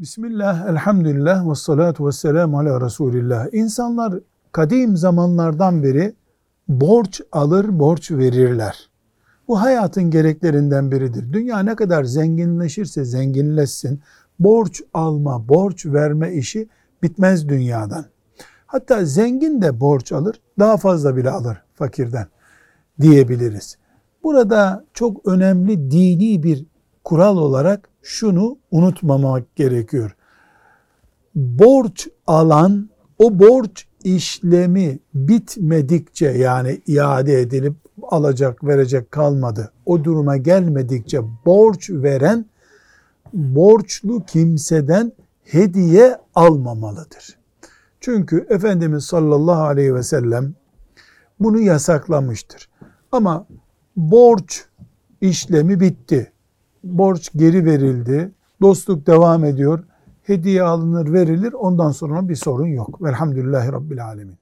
Bismillah, elhamdülillah ve salatu ve selamu ala Resulillah. İnsanlar kadim zamanlardan beri borç alır, borç verirler. Bu hayatın gereklerinden biridir. Dünya ne kadar zenginleşirse zenginleşsin, borç alma, borç verme işi bitmez dünyadan. Hatta zengin de borç alır, daha fazla bile alır fakirden diyebiliriz. Burada çok önemli dini bir kural olarak şunu unutmamak gerekiyor. Borç alan o borç işlemi bitmedikçe yani iade edilip alacak verecek kalmadı. O duruma gelmedikçe borç veren borçlu kimseden hediye almamalıdır. Çünkü Efendimiz sallallahu aleyhi ve sellem bunu yasaklamıştır. Ama borç işlemi bitti borç geri verildi, dostluk devam ediyor, hediye alınır verilir ondan sonra bir sorun yok. Velhamdülillahi Rabbil Alemin.